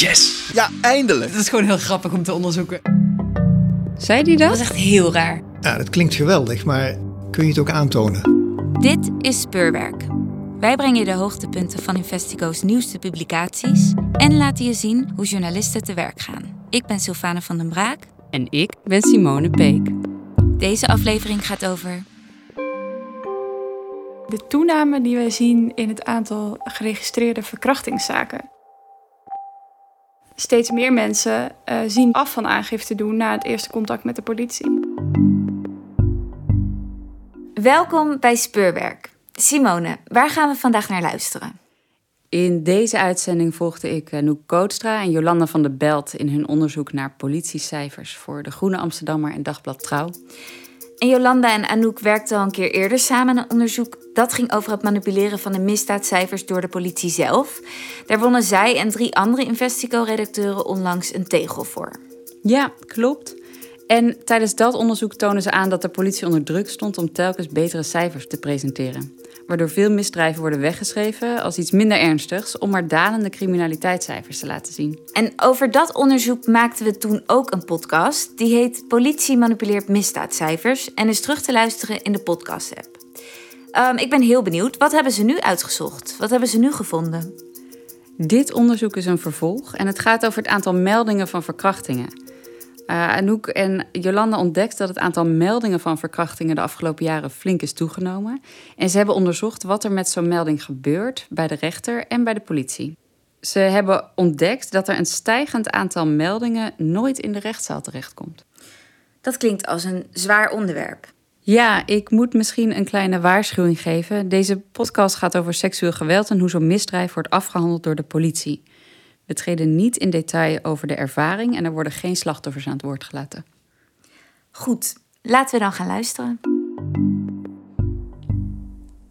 Yes! Ja, eindelijk! Dat is gewoon heel grappig om te onderzoeken. Zei die dat? Dat is echt heel raar. Ja, dat klinkt geweldig, maar kun je het ook aantonen? Dit is Speurwerk. Wij brengen je de hoogtepunten van Investigo's nieuwste publicaties en laten je zien hoe journalisten te werk gaan. Ik ben Sylvane van den Braak. En ik ben Simone Peek. Deze aflevering gaat over de toename die wij zien in het aantal geregistreerde verkrachtingszaken. Steeds meer mensen uh, zien af van aangifte doen na het eerste contact met de politie. Welkom bij Speurwerk. Simone, waar gaan we vandaag naar luisteren? In deze uitzending volgde ik Noek Kootstra en Jolanda van der Belt in hun onderzoek naar politiecijfers voor de Groene Amsterdammer en Dagblad Trouw. En Jolanda en Anouk werkten al een keer eerder samen aan een onderzoek. Dat ging over het manipuleren van de misdaadcijfers door de politie zelf. Daar wonnen zij en drie andere Investico-redacteuren onlangs een tegel voor. Ja, klopt. En tijdens dat onderzoek tonen ze aan dat de politie onder druk stond om telkens betere cijfers te presenteren. Waardoor veel misdrijven worden weggeschreven als iets minder ernstigs om maar dalende criminaliteitscijfers te laten zien. En over dat onderzoek maakten we toen ook een podcast. Die heet Politie manipuleert misdaadcijfers en is terug te luisteren in de podcast-app. Um, ik ben heel benieuwd. Wat hebben ze nu uitgezocht? Wat hebben ze nu gevonden? Dit onderzoek is een vervolg en het gaat over het aantal meldingen van verkrachtingen. Uh, Anouk en Jolanda ontdekt dat het aantal meldingen van verkrachtingen de afgelopen jaren flink is toegenomen. En ze hebben onderzocht wat er met zo'n melding gebeurt bij de rechter en bij de politie. Ze hebben ontdekt dat er een stijgend aantal meldingen nooit in de rechtszaal terechtkomt. Dat klinkt als een zwaar onderwerp. Ja, ik moet misschien een kleine waarschuwing geven. Deze podcast gaat over seksueel geweld en hoe zo'n misdrijf wordt afgehandeld door de politie. We treden niet in detail over de ervaring en er worden geen slachtoffers aan het woord gelaten. Goed, laten we dan gaan luisteren.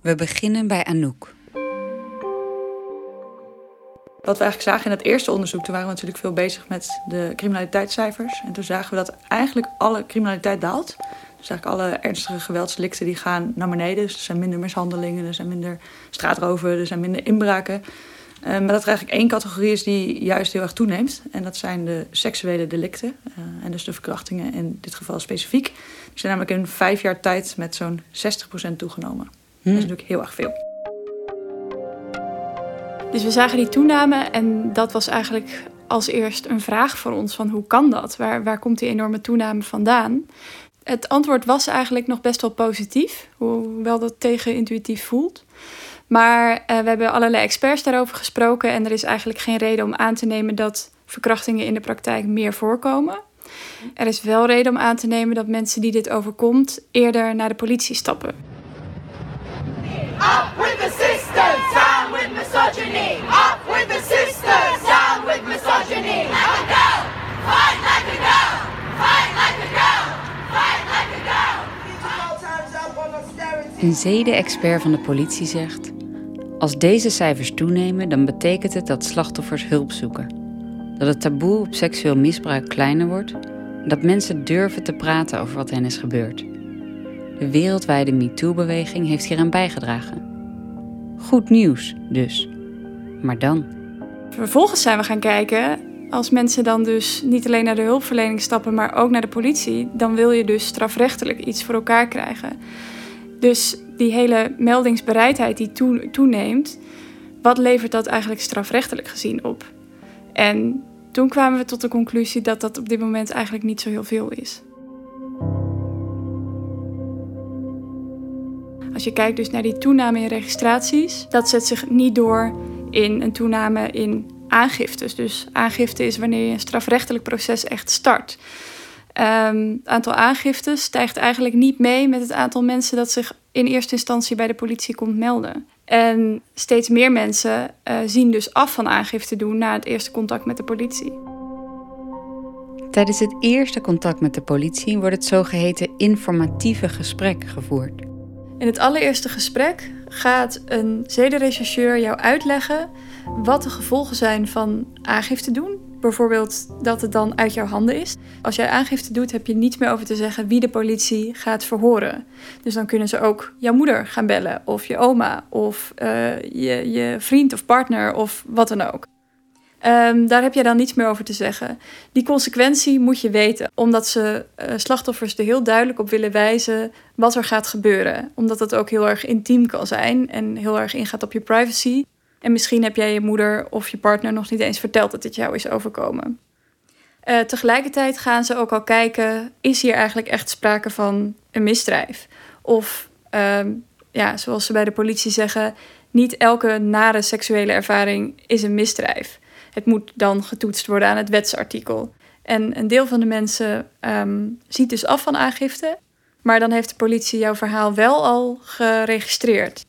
We beginnen bij Anouk. Wat we eigenlijk zagen in het eerste onderzoek, toen waren we natuurlijk veel bezig met de criminaliteitscijfers. En toen zagen we dat eigenlijk alle criminaliteit daalt. Dus eigenlijk alle ernstige geweldsdelicten die gaan naar beneden. Dus er zijn minder mishandelingen, er zijn minder straatroven, er zijn minder inbraken. Uh, maar dat er eigenlijk één categorie is die juist heel erg toeneemt. En dat zijn de seksuele delicten. Uh, en dus de verkrachtingen in dit geval specifiek. Die zijn namelijk in vijf jaar tijd met zo'n 60% toegenomen. Dat is natuurlijk heel erg veel. Dus we zagen die toename en dat was eigenlijk als eerst een vraag voor ons van hoe kan dat? Waar, waar komt die enorme toename vandaan? Het antwoord was eigenlijk nog best wel positief, hoewel dat tegenintuïtief voelt. Maar uh, we hebben allerlei experts daarover gesproken en er is eigenlijk geen reden om aan te nemen dat verkrachtingen in de praktijk meer voorkomen. Er is wel reden om aan te nemen dat mensen die dit overkomt eerder naar de politie stappen. Up with the sisters, down with misogyny. Up with the sisters, down with misogyny. Like a girl, fight like a girl, fight like a girl, fight like a girl. Een zede-expert van de politie zegt: als deze cijfers toenemen, dan betekent het dat slachtoffers hulp zoeken. Dat het taboe op seksueel misbruik kleiner wordt en dat mensen durven te praten over wat hen is gebeurd. De wereldwijde MeToo-beweging heeft hieraan bijgedragen. Goed nieuws dus. Maar dan? Vervolgens zijn we gaan kijken, als mensen dan dus niet alleen naar de hulpverlening stappen, maar ook naar de politie, dan wil je dus strafrechtelijk iets voor elkaar krijgen. Dus die hele meldingsbereidheid die toeneemt, wat levert dat eigenlijk strafrechtelijk gezien op? En toen kwamen we tot de conclusie dat dat op dit moment eigenlijk niet zo heel veel is. Als je kijkt dus naar die toename in registraties, dat zet zich niet door in een toename in aangiftes. Dus aangifte is wanneer je een strafrechtelijk proces echt start. Het aantal aangiftes stijgt eigenlijk niet mee met het aantal mensen dat zich in eerste instantie bij de politie komt melden. En steeds meer mensen uh, zien dus af van aangifte doen na het eerste contact met de politie. Tijdens het eerste contact met de politie wordt het zogeheten informatieve gesprek gevoerd. In het allereerste gesprek gaat een zedenrechercheur jou uitleggen wat de gevolgen zijn van aangifte doen Bijvoorbeeld dat het dan uit jouw handen is. Als jij aangifte doet, heb je niets meer over te zeggen wie de politie gaat verhoren. Dus dan kunnen ze ook jouw moeder gaan bellen, of je oma, of uh, je, je vriend of partner, of wat dan ook. Ehm, daar heb je dan niets meer over te zeggen. Die consequentie moet je weten, omdat ze uh, slachtoffers er heel duidelijk op willen wijzen wat er gaat gebeuren. Omdat het ook heel erg intiem kan zijn en heel erg ingaat op je privacy. En misschien heb jij je moeder of je partner nog niet eens verteld dat dit jou is overkomen. Uh, tegelijkertijd gaan ze ook al kijken: is hier eigenlijk echt sprake van een misdrijf? Of, uh, ja, zoals ze bij de politie zeggen, niet elke nare seksuele ervaring is een misdrijf. Het moet dan getoetst worden aan het wetsartikel. En een deel van de mensen um, ziet dus af van aangifte, maar dan heeft de politie jouw verhaal wel al geregistreerd.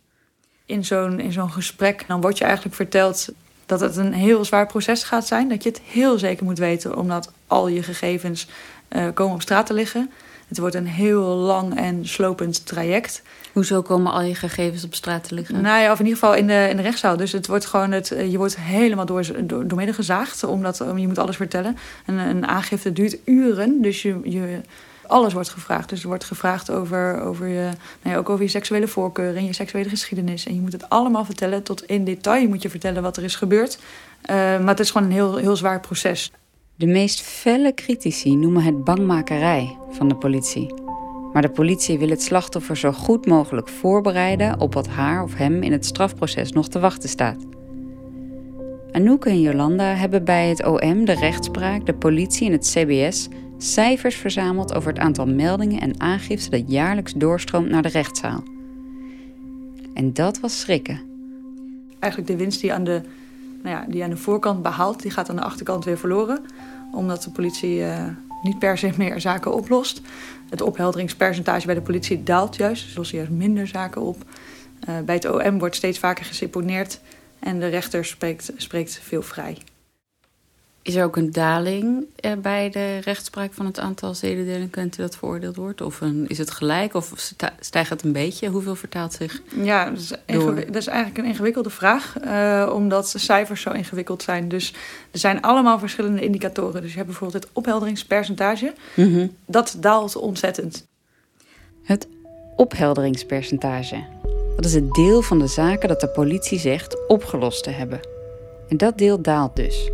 In zo'n, in zo'n gesprek dan wordt je eigenlijk verteld dat het een heel zwaar proces gaat zijn. Dat je het heel zeker moet weten, omdat al je gegevens uh, komen op straat te liggen. Het wordt een heel lang en slopend traject. Hoezo komen al je gegevens op straat te liggen? Nou ja, of in ieder geval in de, in de rechtszaal. Dus het wordt gewoon het, je wordt helemaal door, door, doormidden gezaagd, omdat je moet alles vertellen. En een aangifte duurt uren, dus je, je, alles wordt gevraagd. Dus er wordt gevraagd over, over je, nou ja, ook over je seksuele voorkeur en je seksuele geschiedenis. En je moet het allemaal vertellen, tot in detail moet je vertellen wat er is gebeurd. Uh, maar het is gewoon een heel, heel zwaar proces. De meest felle critici noemen het bangmakerij van de politie. Maar de politie wil het slachtoffer zo goed mogelijk voorbereiden op wat haar of hem in het strafproces nog te wachten staat. Anouk en Jolanda hebben bij het OM, de rechtspraak, de politie en het CBS cijfers verzameld over het aantal meldingen en aangiften dat jaarlijks doorstroomt naar de rechtszaal. En dat was schrikken. Eigenlijk de winst die aan de, nou ja, die aan de voorkant behaalt, die gaat aan de achterkant weer verloren. Omdat de politie uh, niet per se meer zaken oplost. Het ophelderingspercentage bij de politie daalt juist, dus lossen juist minder zaken op. Uh, bij het OM wordt steeds vaker geseponeerd en de rechter spreekt, spreekt veel vrij. Is er ook een daling eh, bij de rechtspraak van het aantal zedendelinquenten dat veroordeeld wordt? Of een, is het gelijk of stijgt het een beetje? Hoeveel vertaalt zich? Ja, dat is, dat is eigenlijk een ingewikkelde vraag, uh, omdat de cijfers zo ingewikkeld zijn. Dus er zijn allemaal verschillende indicatoren. Dus je hebt bijvoorbeeld het ophelderingspercentage. Mm -hmm. Dat daalt ontzettend. Het ophelderingspercentage. Dat is het deel van de zaken dat de politie zegt opgelost te hebben. En dat deel daalt dus.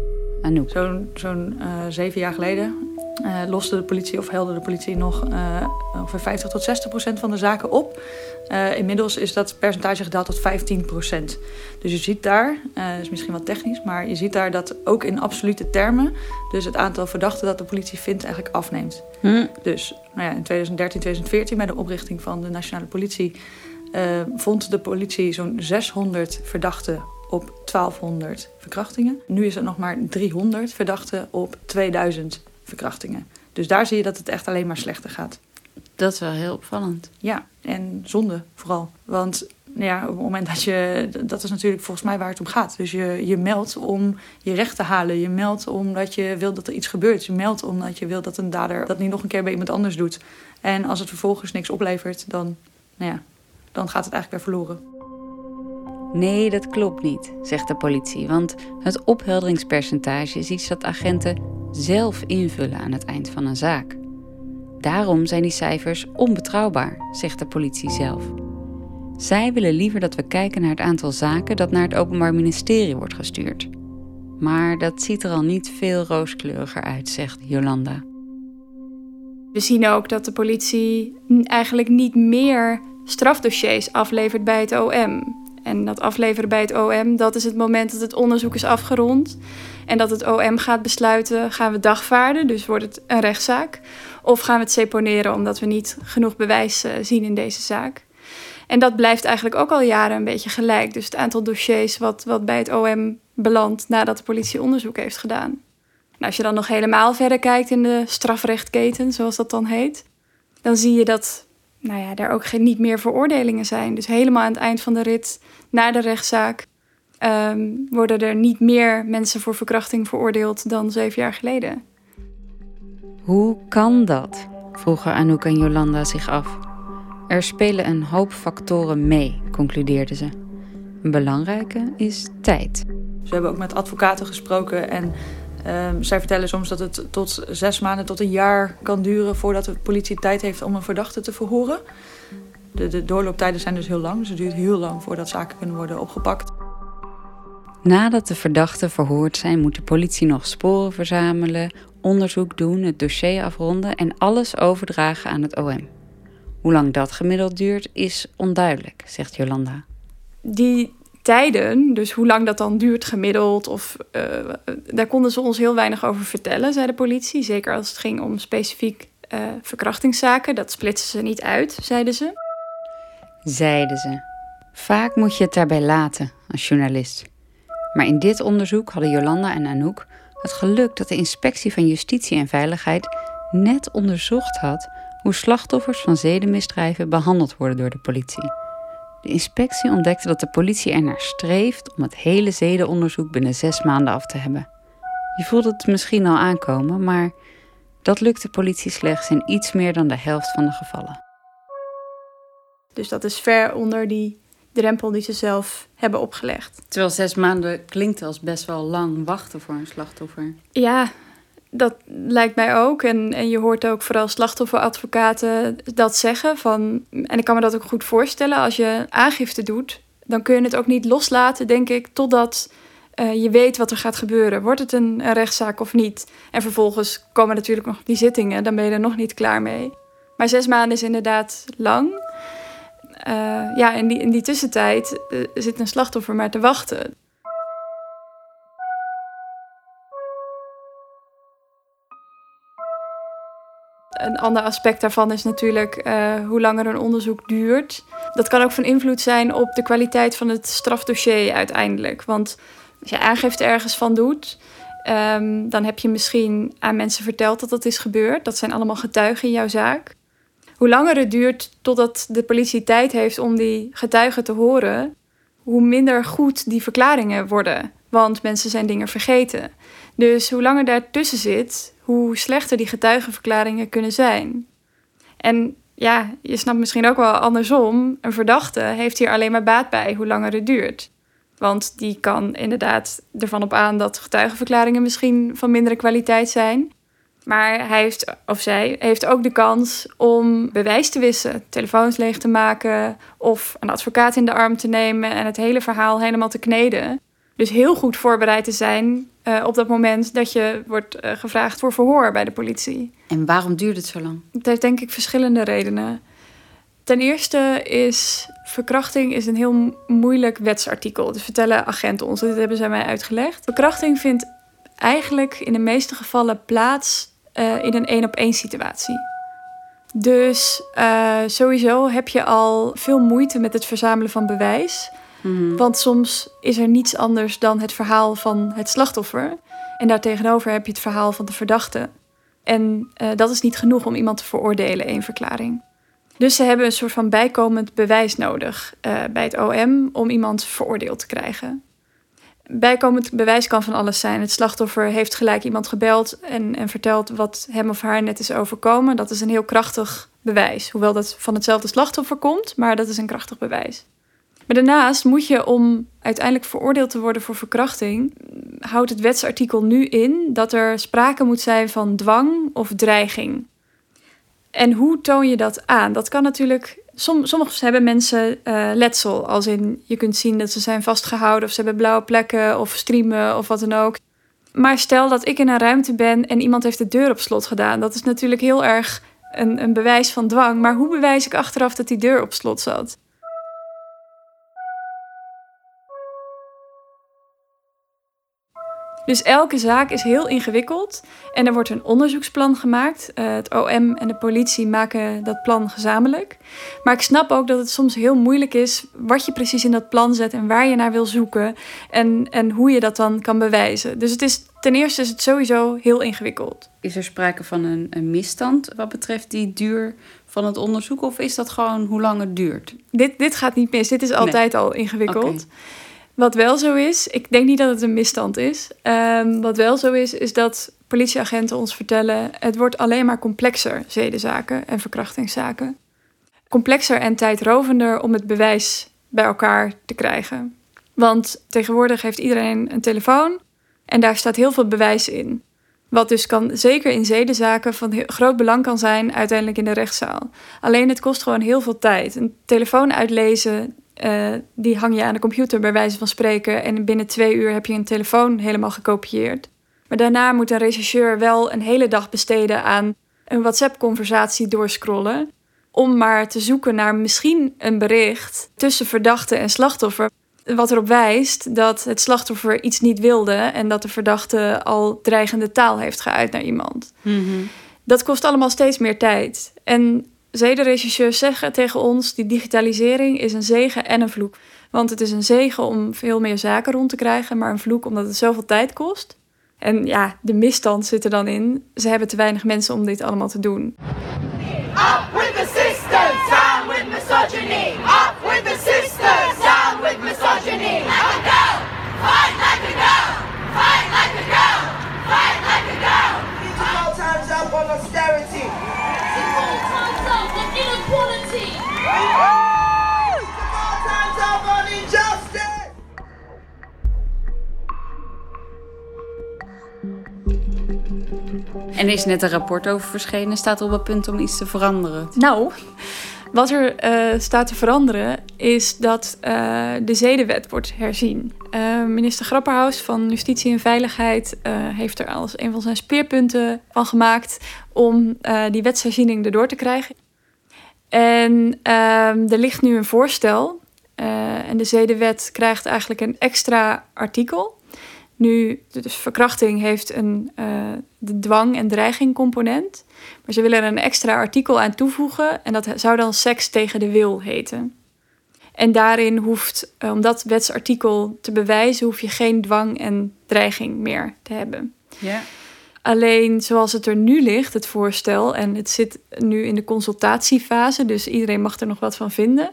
Zo'n zo'n uh, zeven jaar geleden uh, loste de politie of helde de politie nog uh, ongeveer 50 tot 60 procent van de zaken op. Uh, inmiddels is dat percentage gedaald tot 15 procent. Dus je ziet daar, dat is misschien wat technisch, maar je ziet daar dat ook in absolute termen, dus het aantal verdachten dat de politie vindt eigenlijk afneemt. Hm. Dus nou ja, in 2013, 2014, bij de oprichting van de nationale politie, vond de politie zo'n 600 verdachten op 1200 verkrachtingen. Nu is het nog maar 300 verdachten op 2000 verkrachtingen. Dus daar zie je dat het echt alleen maar slechter gaat. Dat is wel heel opvallend. Ja, en zonde vooral. Want nou ja, op het moment dat je. Dat is natuurlijk volgens mij waar het om gaat. Dus je, je meldt om je recht te halen. Je meldt omdat je wil dat er iets gebeurt. Je meldt omdat je wil dat een dader dat niet nog een keer bij iemand anders doet. En als het vervolgens niks oplevert, dan, nou ja, dan gaat het eigenlijk weer verloren. Nee, dat klopt niet, zegt de politie, want het ophelderingspercentage is iets dat agenten zelf invullen aan het eind van een zaak. Daarom zijn die cijfers onbetrouwbaar, zegt de politie zelf. Zij willen liever dat we kijken naar het aantal zaken dat naar het Openbaar Ministerie wordt gestuurd. Maar dat ziet er al niet veel rooskleuriger uit, zegt Jolanda. We zien ook dat de politie eigenlijk niet meer strafdossiers aflevert bij het OM. En dat afleveren bij het OM, dat is het moment dat het onderzoek is afgerond. En dat het OM gaat besluiten, gaan we dagvaarden, dus wordt het een rechtszaak. Of gaan we het seponeren omdat we niet genoeg bewijs uh, zien in deze zaak. En dat blijft eigenlijk ook al jaren een beetje gelijk. Dus het aantal dossiers wat, wat bij het OM belandt nadat de politie onderzoek heeft gedaan. Als je dan nog helemaal verder kijkt in de strafrechtketen, zoals dat dan heet, dan zie je dat nou ja, daar ook geen, niet meer veroordelingen zijn. Dus helemaal aan het eind van de rit, na de rechtszaak, um, worden er niet meer mensen voor verkrachting veroordeeld dan zeven jaar geleden. Hoe kan dat? vroegen Anouk en Jolanda zich af. Er spelen een hoop factoren mee, concludeerden ze. Een belangrijke is tijd. Ze hebben ook met advocaten gesproken en Um, zij vertellen soms dat het tot zes maanden tot een jaar kan duren voordat de politie tijd heeft om een verdachte te verhoren. De, de doorlooptijden zijn dus heel lang, dus het duurt heel lang voordat zaken kunnen worden opgepakt. Nadat de verdachten verhoord zijn, moet de politie nog sporen verzamelen, onderzoek doen, het dossier afronden en alles overdragen aan het OM. Hoe lang dat gemiddeld duurt, is onduidelijk, zegt Jolanda. Die tijden, dus hoe lang dat dan duurt gemiddeld, of, uh, daar konden ze ons heel weinig over vertellen, zei de politie. Zeker als het ging om specifiek uh, verkrachtingszaken. Dat splitsen ze niet uit, zeiden ze. Zeiden ze. Vaak moet je het daarbij laten als journalist. Maar in dit onderzoek hadden Jolanda en Anouk het geluk dat de inspectie van Justitie en Veiligheid net onderzocht had hoe slachtoffers van zedenmisdrijven behandeld worden door de politie. De inspectie ontdekte dat de politie ernaar streeft om het hele zedenonderzoek binnen zes maanden af te hebben. Je voelt het misschien al aankomen, maar dat lukt de politie slechts in iets meer dan de helft van de gevallen. Dus dat is ver onder die drempel die ze zelf hebben opgelegd. Terwijl zes maanden klinkt als best wel lang wachten voor een slachtoffer. Ja, dat lijkt mij ook. En, en je hoort ook vooral slachtofferadvocaten dat zeggen. Van, en ik kan me dat ook goed voorstellen. Als je aangifte doet, dan kun je het ook niet loslaten, denk ik, totdat uh, je weet wat er gaat gebeuren. Wordt het een, rechtszaak of niet? En vervolgens komen natuurlijk nog die zittingen. Dan ben je er nog niet klaar mee. Maar zes maanden is inderdaad lang. Uh, ja, in die, in die tussentijd uh, zit een slachtoffer maar te wachten. Een ander aspect daarvan is natuurlijk uh, hoe langer een onderzoek duurt. Dat kan ook van invloed zijn op de kwaliteit van het strafdossier uiteindelijk. Want als je aangifte ergens van doet, um, dan heb je misschien aan mensen verteld dat dat is gebeurd. Dat zijn allemaal getuigen in jouw zaak. Hoe langer het duurt totdat de politie tijd heeft om die getuigen te horen, hoe minder goed die verklaringen worden. Want mensen zijn dingen vergeten. Dus hoe langer daartussen zit, hoe slechter die getuigenverklaringen kunnen zijn. En ja, je snapt misschien ook wel andersom. Een verdachte heeft hier alleen maar baat bij hoe langer het duurt. Want die kan inderdaad ervan op aan dat getuigenverklaringen misschien van mindere kwaliteit zijn. Maar hij heeft, of zij heeft ook de kans om bewijs te wissen, telefoons leeg te maken of een advocaat in de arm te nemen en het hele verhaal helemaal te kneden. Dus heel goed voorbereid te zijn uh, op dat moment dat je wordt uh, gevraagd voor verhoor bij de politie. En waarom duurt het zo lang? Het heeft denk ik verschillende redenen. Ten eerste is verkrachting is een heel moeilijk wetsartikel. Dat vertellen agenten ons. Dit hebben zij mij uitgelegd. Verkrachting vindt eigenlijk in de meeste gevallen plaats uh, in een één op één situatie. Dus sowieso heb je al veel moeite met het verzamelen van bewijs. Mm-hmm. Want soms is er niets anders dan het verhaal van het slachtoffer. En daartegenover heb je het verhaal van de verdachte. En uh, dat is niet genoeg om iemand te veroordelen, één verklaring. Dus ze hebben een soort van bijkomend bewijs nodig uh, bij het OM om iemand veroordeeld te krijgen. Bijkomend bewijs kan van alles zijn. Het slachtoffer heeft gelijk iemand gebeld en, en verteld wat hem of haar net is overkomen. Dat is een heel krachtig bewijs. Hoewel dat van hetzelfde slachtoffer komt, maar dat is een krachtig bewijs. Maar daarnaast moet je, om uiteindelijk veroordeeld te worden voor verkrachting, houdt het wetsartikel nu in dat er sprake moet zijn van dwang of dreiging. En hoe toon je dat aan? Dat kan natuurlijk. Som, sommige hebben mensen uh, letsel, als in je kunt zien dat ze zijn vastgehouden of ze hebben blauwe plekken of streamen of wat dan ook. Maar stel dat ik in een ruimte ben en iemand heeft de deur op slot gedaan. Dat is natuurlijk heel erg een, een bewijs van dwang. Maar hoe bewijs ik achteraf dat die deur op slot zat? Dus elke zaak is heel ingewikkeld en er wordt een onderzoeksplan gemaakt. Uh, het OM en de politie maken dat plan gezamenlijk. Maar ik snap ook dat het soms heel moeilijk is wat je precies in dat plan zet en waar je naar wil zoeken en, en hoe je dat dan kan bewijzen. Dus het is, ten eerste is het sowieso heel ingewikkeld. Is er sprake van een, een misstand wat betreft die duur van het onderzoek of is dat gewoon hoe lang het duurt? Dit, dit gaat niet mis, dit is altijd al ingewikkeld. Okay. Wat wel zo is, ik denk niet dat het een misstand is. Um, wat wel zo is, is dat politieagenten ons vertellen: het wordt alleen maar complexer, zedenzaken en verkrachtingszaken. Complexer en tijdrovender om het bewijs bij elkaar te krijgen. Want tegenwoordig heeft iedereen een telefoon en daar staat heel veel bewijs in. Wat dus kan, zeker in zedenzaken, van groot belang kan zijn uiteindelijk in de rechtszaal. Alleen het kost gewoon heel veel tijd. Een telefoon uitlezen eh, die hang je aan de computer bij wijze van spreken. En binnen twee uur heb je een telefoon helemaal gekopieerd. Maar daarna moet een rechercheur wel een hele dag besteden aan een WhatsApp-conversatie doorscrollen. Om maar te zoeken naar misschien een bericht tussen verdachte en slachtoffer. Wat erop wijst dat het slachtoffer iets niet wilde en dat de verdachte al dreigende taal heeft geuit naar iemand. Dat kost allemaal steeds meer tijd. En zedenregisseurs zeggen tegen ons: die digitalisering is een zegen en een vloek. Want het is een zegen om veel meer zaken rond te krijgen, maar een vloek omdat het zoveel tijd kost. En ja, de misstand zit er dan in. Ze hebben te weinig mensen om dit allemaal te doen. En er is net een rapport over verschenen. Staat op het punt om iets te veranderen. Nou, wat er eh, staat te veranderen is dat eh, de zedenwet wordt herzien. Eh, minister Grapperhaus van Justitie en Veiligheid heeft er als een van zijn speerpunten van gemaakt om die wetsherziening erdoor te krijgen. En ehm, er ligt nu een voorstel en de zedenwet krijgt eigenlijk een extra artikel. Nu, dus verkrachting heeft een eh, de dwang- en dreiging component. Maar ze willen er een extra artikel aan toevoegen en dat zou dan seks tegen de wil heten. En daarin hoeft, eh, om dat wetsartikel te bewijzen, hoef je geen dwang en dreiging meer te hebben. Ja. Alleen zoals het er nu ligt, het voorstel, en het zit nu in de consultatiefase, dus iedereen mag er nog wat van vinden.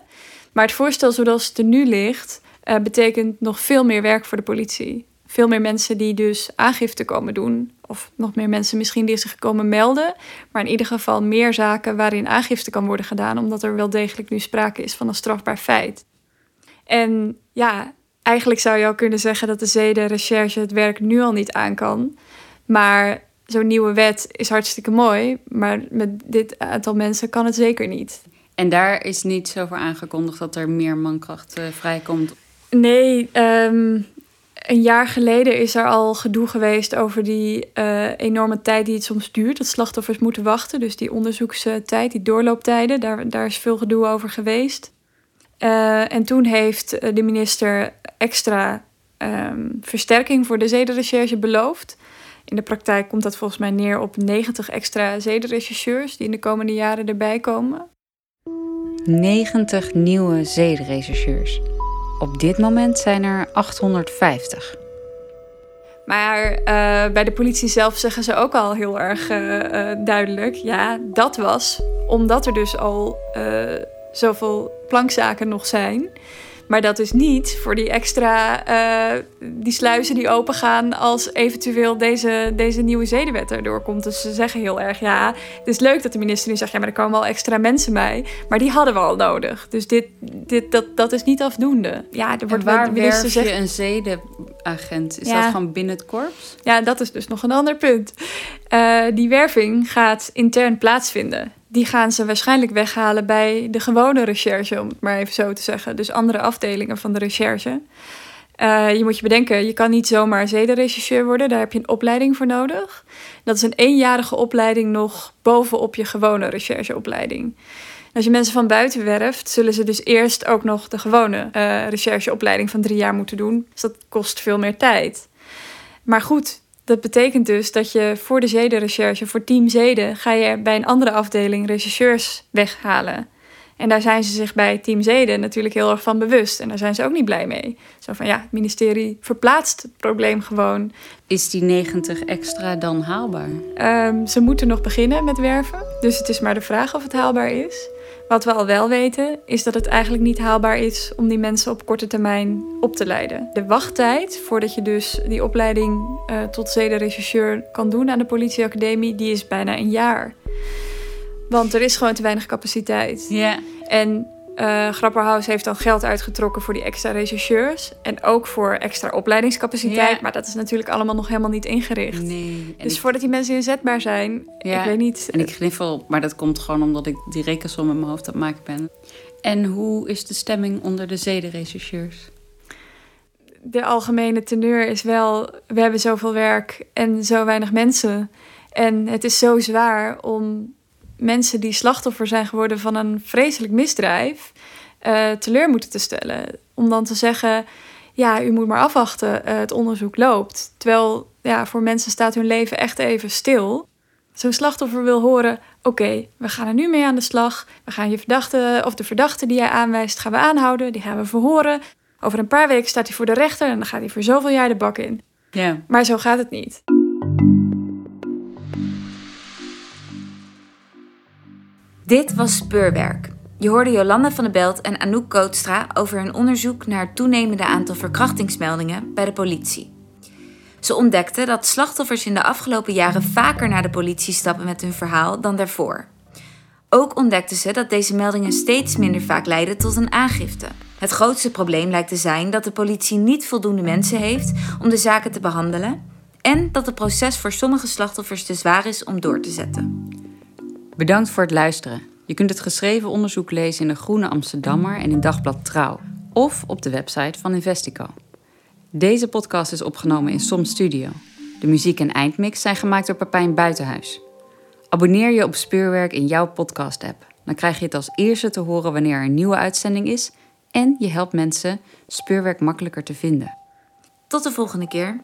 Maar het voorstel zoals het er nu ligt, eh, betekent nog veel meer werk voor de politie. Veel meer mensen die dus aangifte komen doen. Of nog meer mensen misschien die zich komen melden. Maar in ieder geval meer zaken waarin aangifte kan worden gedaan. Omdat er wel degelijk nu sprake is van een strafbaar feit. En ja, eigenlijk zou je al kunnen zeggen dat de zedenrecherche het werk nu al niet aan kan. Maar zo'n nieuwe wet is hartstikke mooi. Maar met dit aantal mensen kan het zeker niet. En daar is niet zo voor aangekondigd dat er meer mankracht eh, vrijkomt. Nee, ehm, een jaar geleden is er al gedoe geweest over die eh, enorme tijd die het soms duurt. Dat slachtoffers moeten wachten. Dus die onderzoekstijd, die doorlooptijden, daar, daar is veel gedoe over geweest. Eh, en toen heeft eh, de minister extra ehm, versterking voor de zedenrecherche beloofd. In de praktijk komt dat volgens mij neer op 90 extra zedenrechercheurs die in de komende jaren erbij komen. 90 nieuwe zedenrechercheurs. Op dit moment zijn er 850. Maar eh, bij de politie zelf zeggen ze ook al heel erg eh, eh, duidelijk: ja, dat was omdat er dus al zoveel plankzaken nog zijn. Maar dat is niet voor die extra eh, die sluizen die opengaan als eventueel deze, deze nieuwe zedenwet erdoor komt. Dus ze zeggen heel erg: ja, het is leuk dat de minister nu zegt: ja, maar er komen al extra mensen bij. Maar die hadden we al nodig. Dus dit, dit, dat, dat is niet afdoende. Ja, er wordt wel waar de minister zegt. je een zedenagent? Is Ja. dat gewoon binnen het korps? Ja, dat is dus nog een ander punt. Eh, die werving gaat intern plaatsvinden. Die gaan ze waarschijnlijk weghalen bij de gewone recherche, om het maar even zo te zeggen. Dus andere afdelingen van de recherche. Eh, je moet je bedenken, je kan niet zomaar zedenrechercheur worden. Daar heb je een opleiding voor nodig. Dat is een eenjarige opleiding nog bovenop je gewone rechercheopleiding. Als je mensen van buiten werft, zullen ze dus eerst ook nog de gewone eh, rechercheopleiding van drie jaar moeten doen. Dus dat kost veel meer tijd. Maar goed, dat betekent dus dat je voor de zedenrecherche, voor team zeden, ga je bij een andere afdeling rechercheurs weghalen. En daar zijn ze zich bij team zeden natuurlijk heel erg van bewust. En daar zijn ze ook niet blij mee. Zo van ja, het ministerie verplaatst het probleem gewoon. Is die 90 extra dan haalbaar? Ehm, ze moeten nog beginnen met werven. Dus het is maar de vraag of het haalbaar is. Wat we al wel weten, is dat het eigenlijk niet haalbaar is om die mensen op korte termijn op te leiden. De wachttijd voordat je dus die opleiding eh, tot zedenrechercheur kan doen aan de politieacademie, die is bijna een jaar. Want er is gewoon te weinig capaciteit. Ja. En Grapperhaus heeft dan geld uitgetrokken voor die extra rechercheurs. En ook voor extra opleidingscapaciteit. Ja. Maar dat is natuurlijk allemaal nog helemaal niet ingericht. Nee. Dus ik- voordat die mensen inzetbaar zijn, Ja, ik weet niet. En ik gniffel, maar dat komt gewoon omdat ik die rekensom in mijn hoofd aan het maken ben. En hoe is de stemming onder de zedenrechercheurs? De algemene teneur is wel, we hebben zoveel werk en zo weinig mensen. En het is zo zwaar om mensen die slachtoffer zijn geworden van een vreselijk misdrijf uh, teleur moeten te stellen. Om dan te zeggen, ja, u moet maar afwachten, uh, het onderzoek loopt. Terwijl ja, voor mensen staat hun leven echt even stil. Zo'n slachtoffer wil horen, oké, we gaan er nu mee aan de slag. We gaan je verdachte of de verdachte die jij aanwijst, gaan we aanhouden. Die gaan we verhoren. Over een paar weken staat hij voor de rechter en dan gaat hij voor zoveel jaar de bak in. Ja. Maar zo gaat het niet. Dit was Speurwerk. Je hoorde Jolanda van der Belt en Anouk Kootstra over hun onderzoek naar het toenemende aantal verkrachtingsmeldingen bij de politie. Ze ontdekten dat slachtoffers in de afgelopen jaren vaker naar de politie stappen met hun verhaal dan daarvoor. Ook ontdekten ze dat deze meldingen steeds minder vaak leiden tot een aangifte. Het grootste probleem lijkt te zijn dat de politie niet voldoende mensen heeft om de zaken te behandelen en dat het proces voor sommige slachtoffers te zwaar is om door te zetten. Bedankt voor het luisteren. Je kunt het geschreven onderzoek lezen in de Groene Amsterdammer en in Dagblad Trouw of op de website van Investico. Deze podcast is opgenomen in Som Studio. De muziek en eindmix zijn gemaakt door Papijn Buitenhuis. Abonneer je op Speurwerk in jouw podcast-app. Dan krijg je het als eerste te horen wanneer er een nieuwe uitzending is en je helpt mensen Speurwerk makkelijker te vinden. Tot de volgende keer.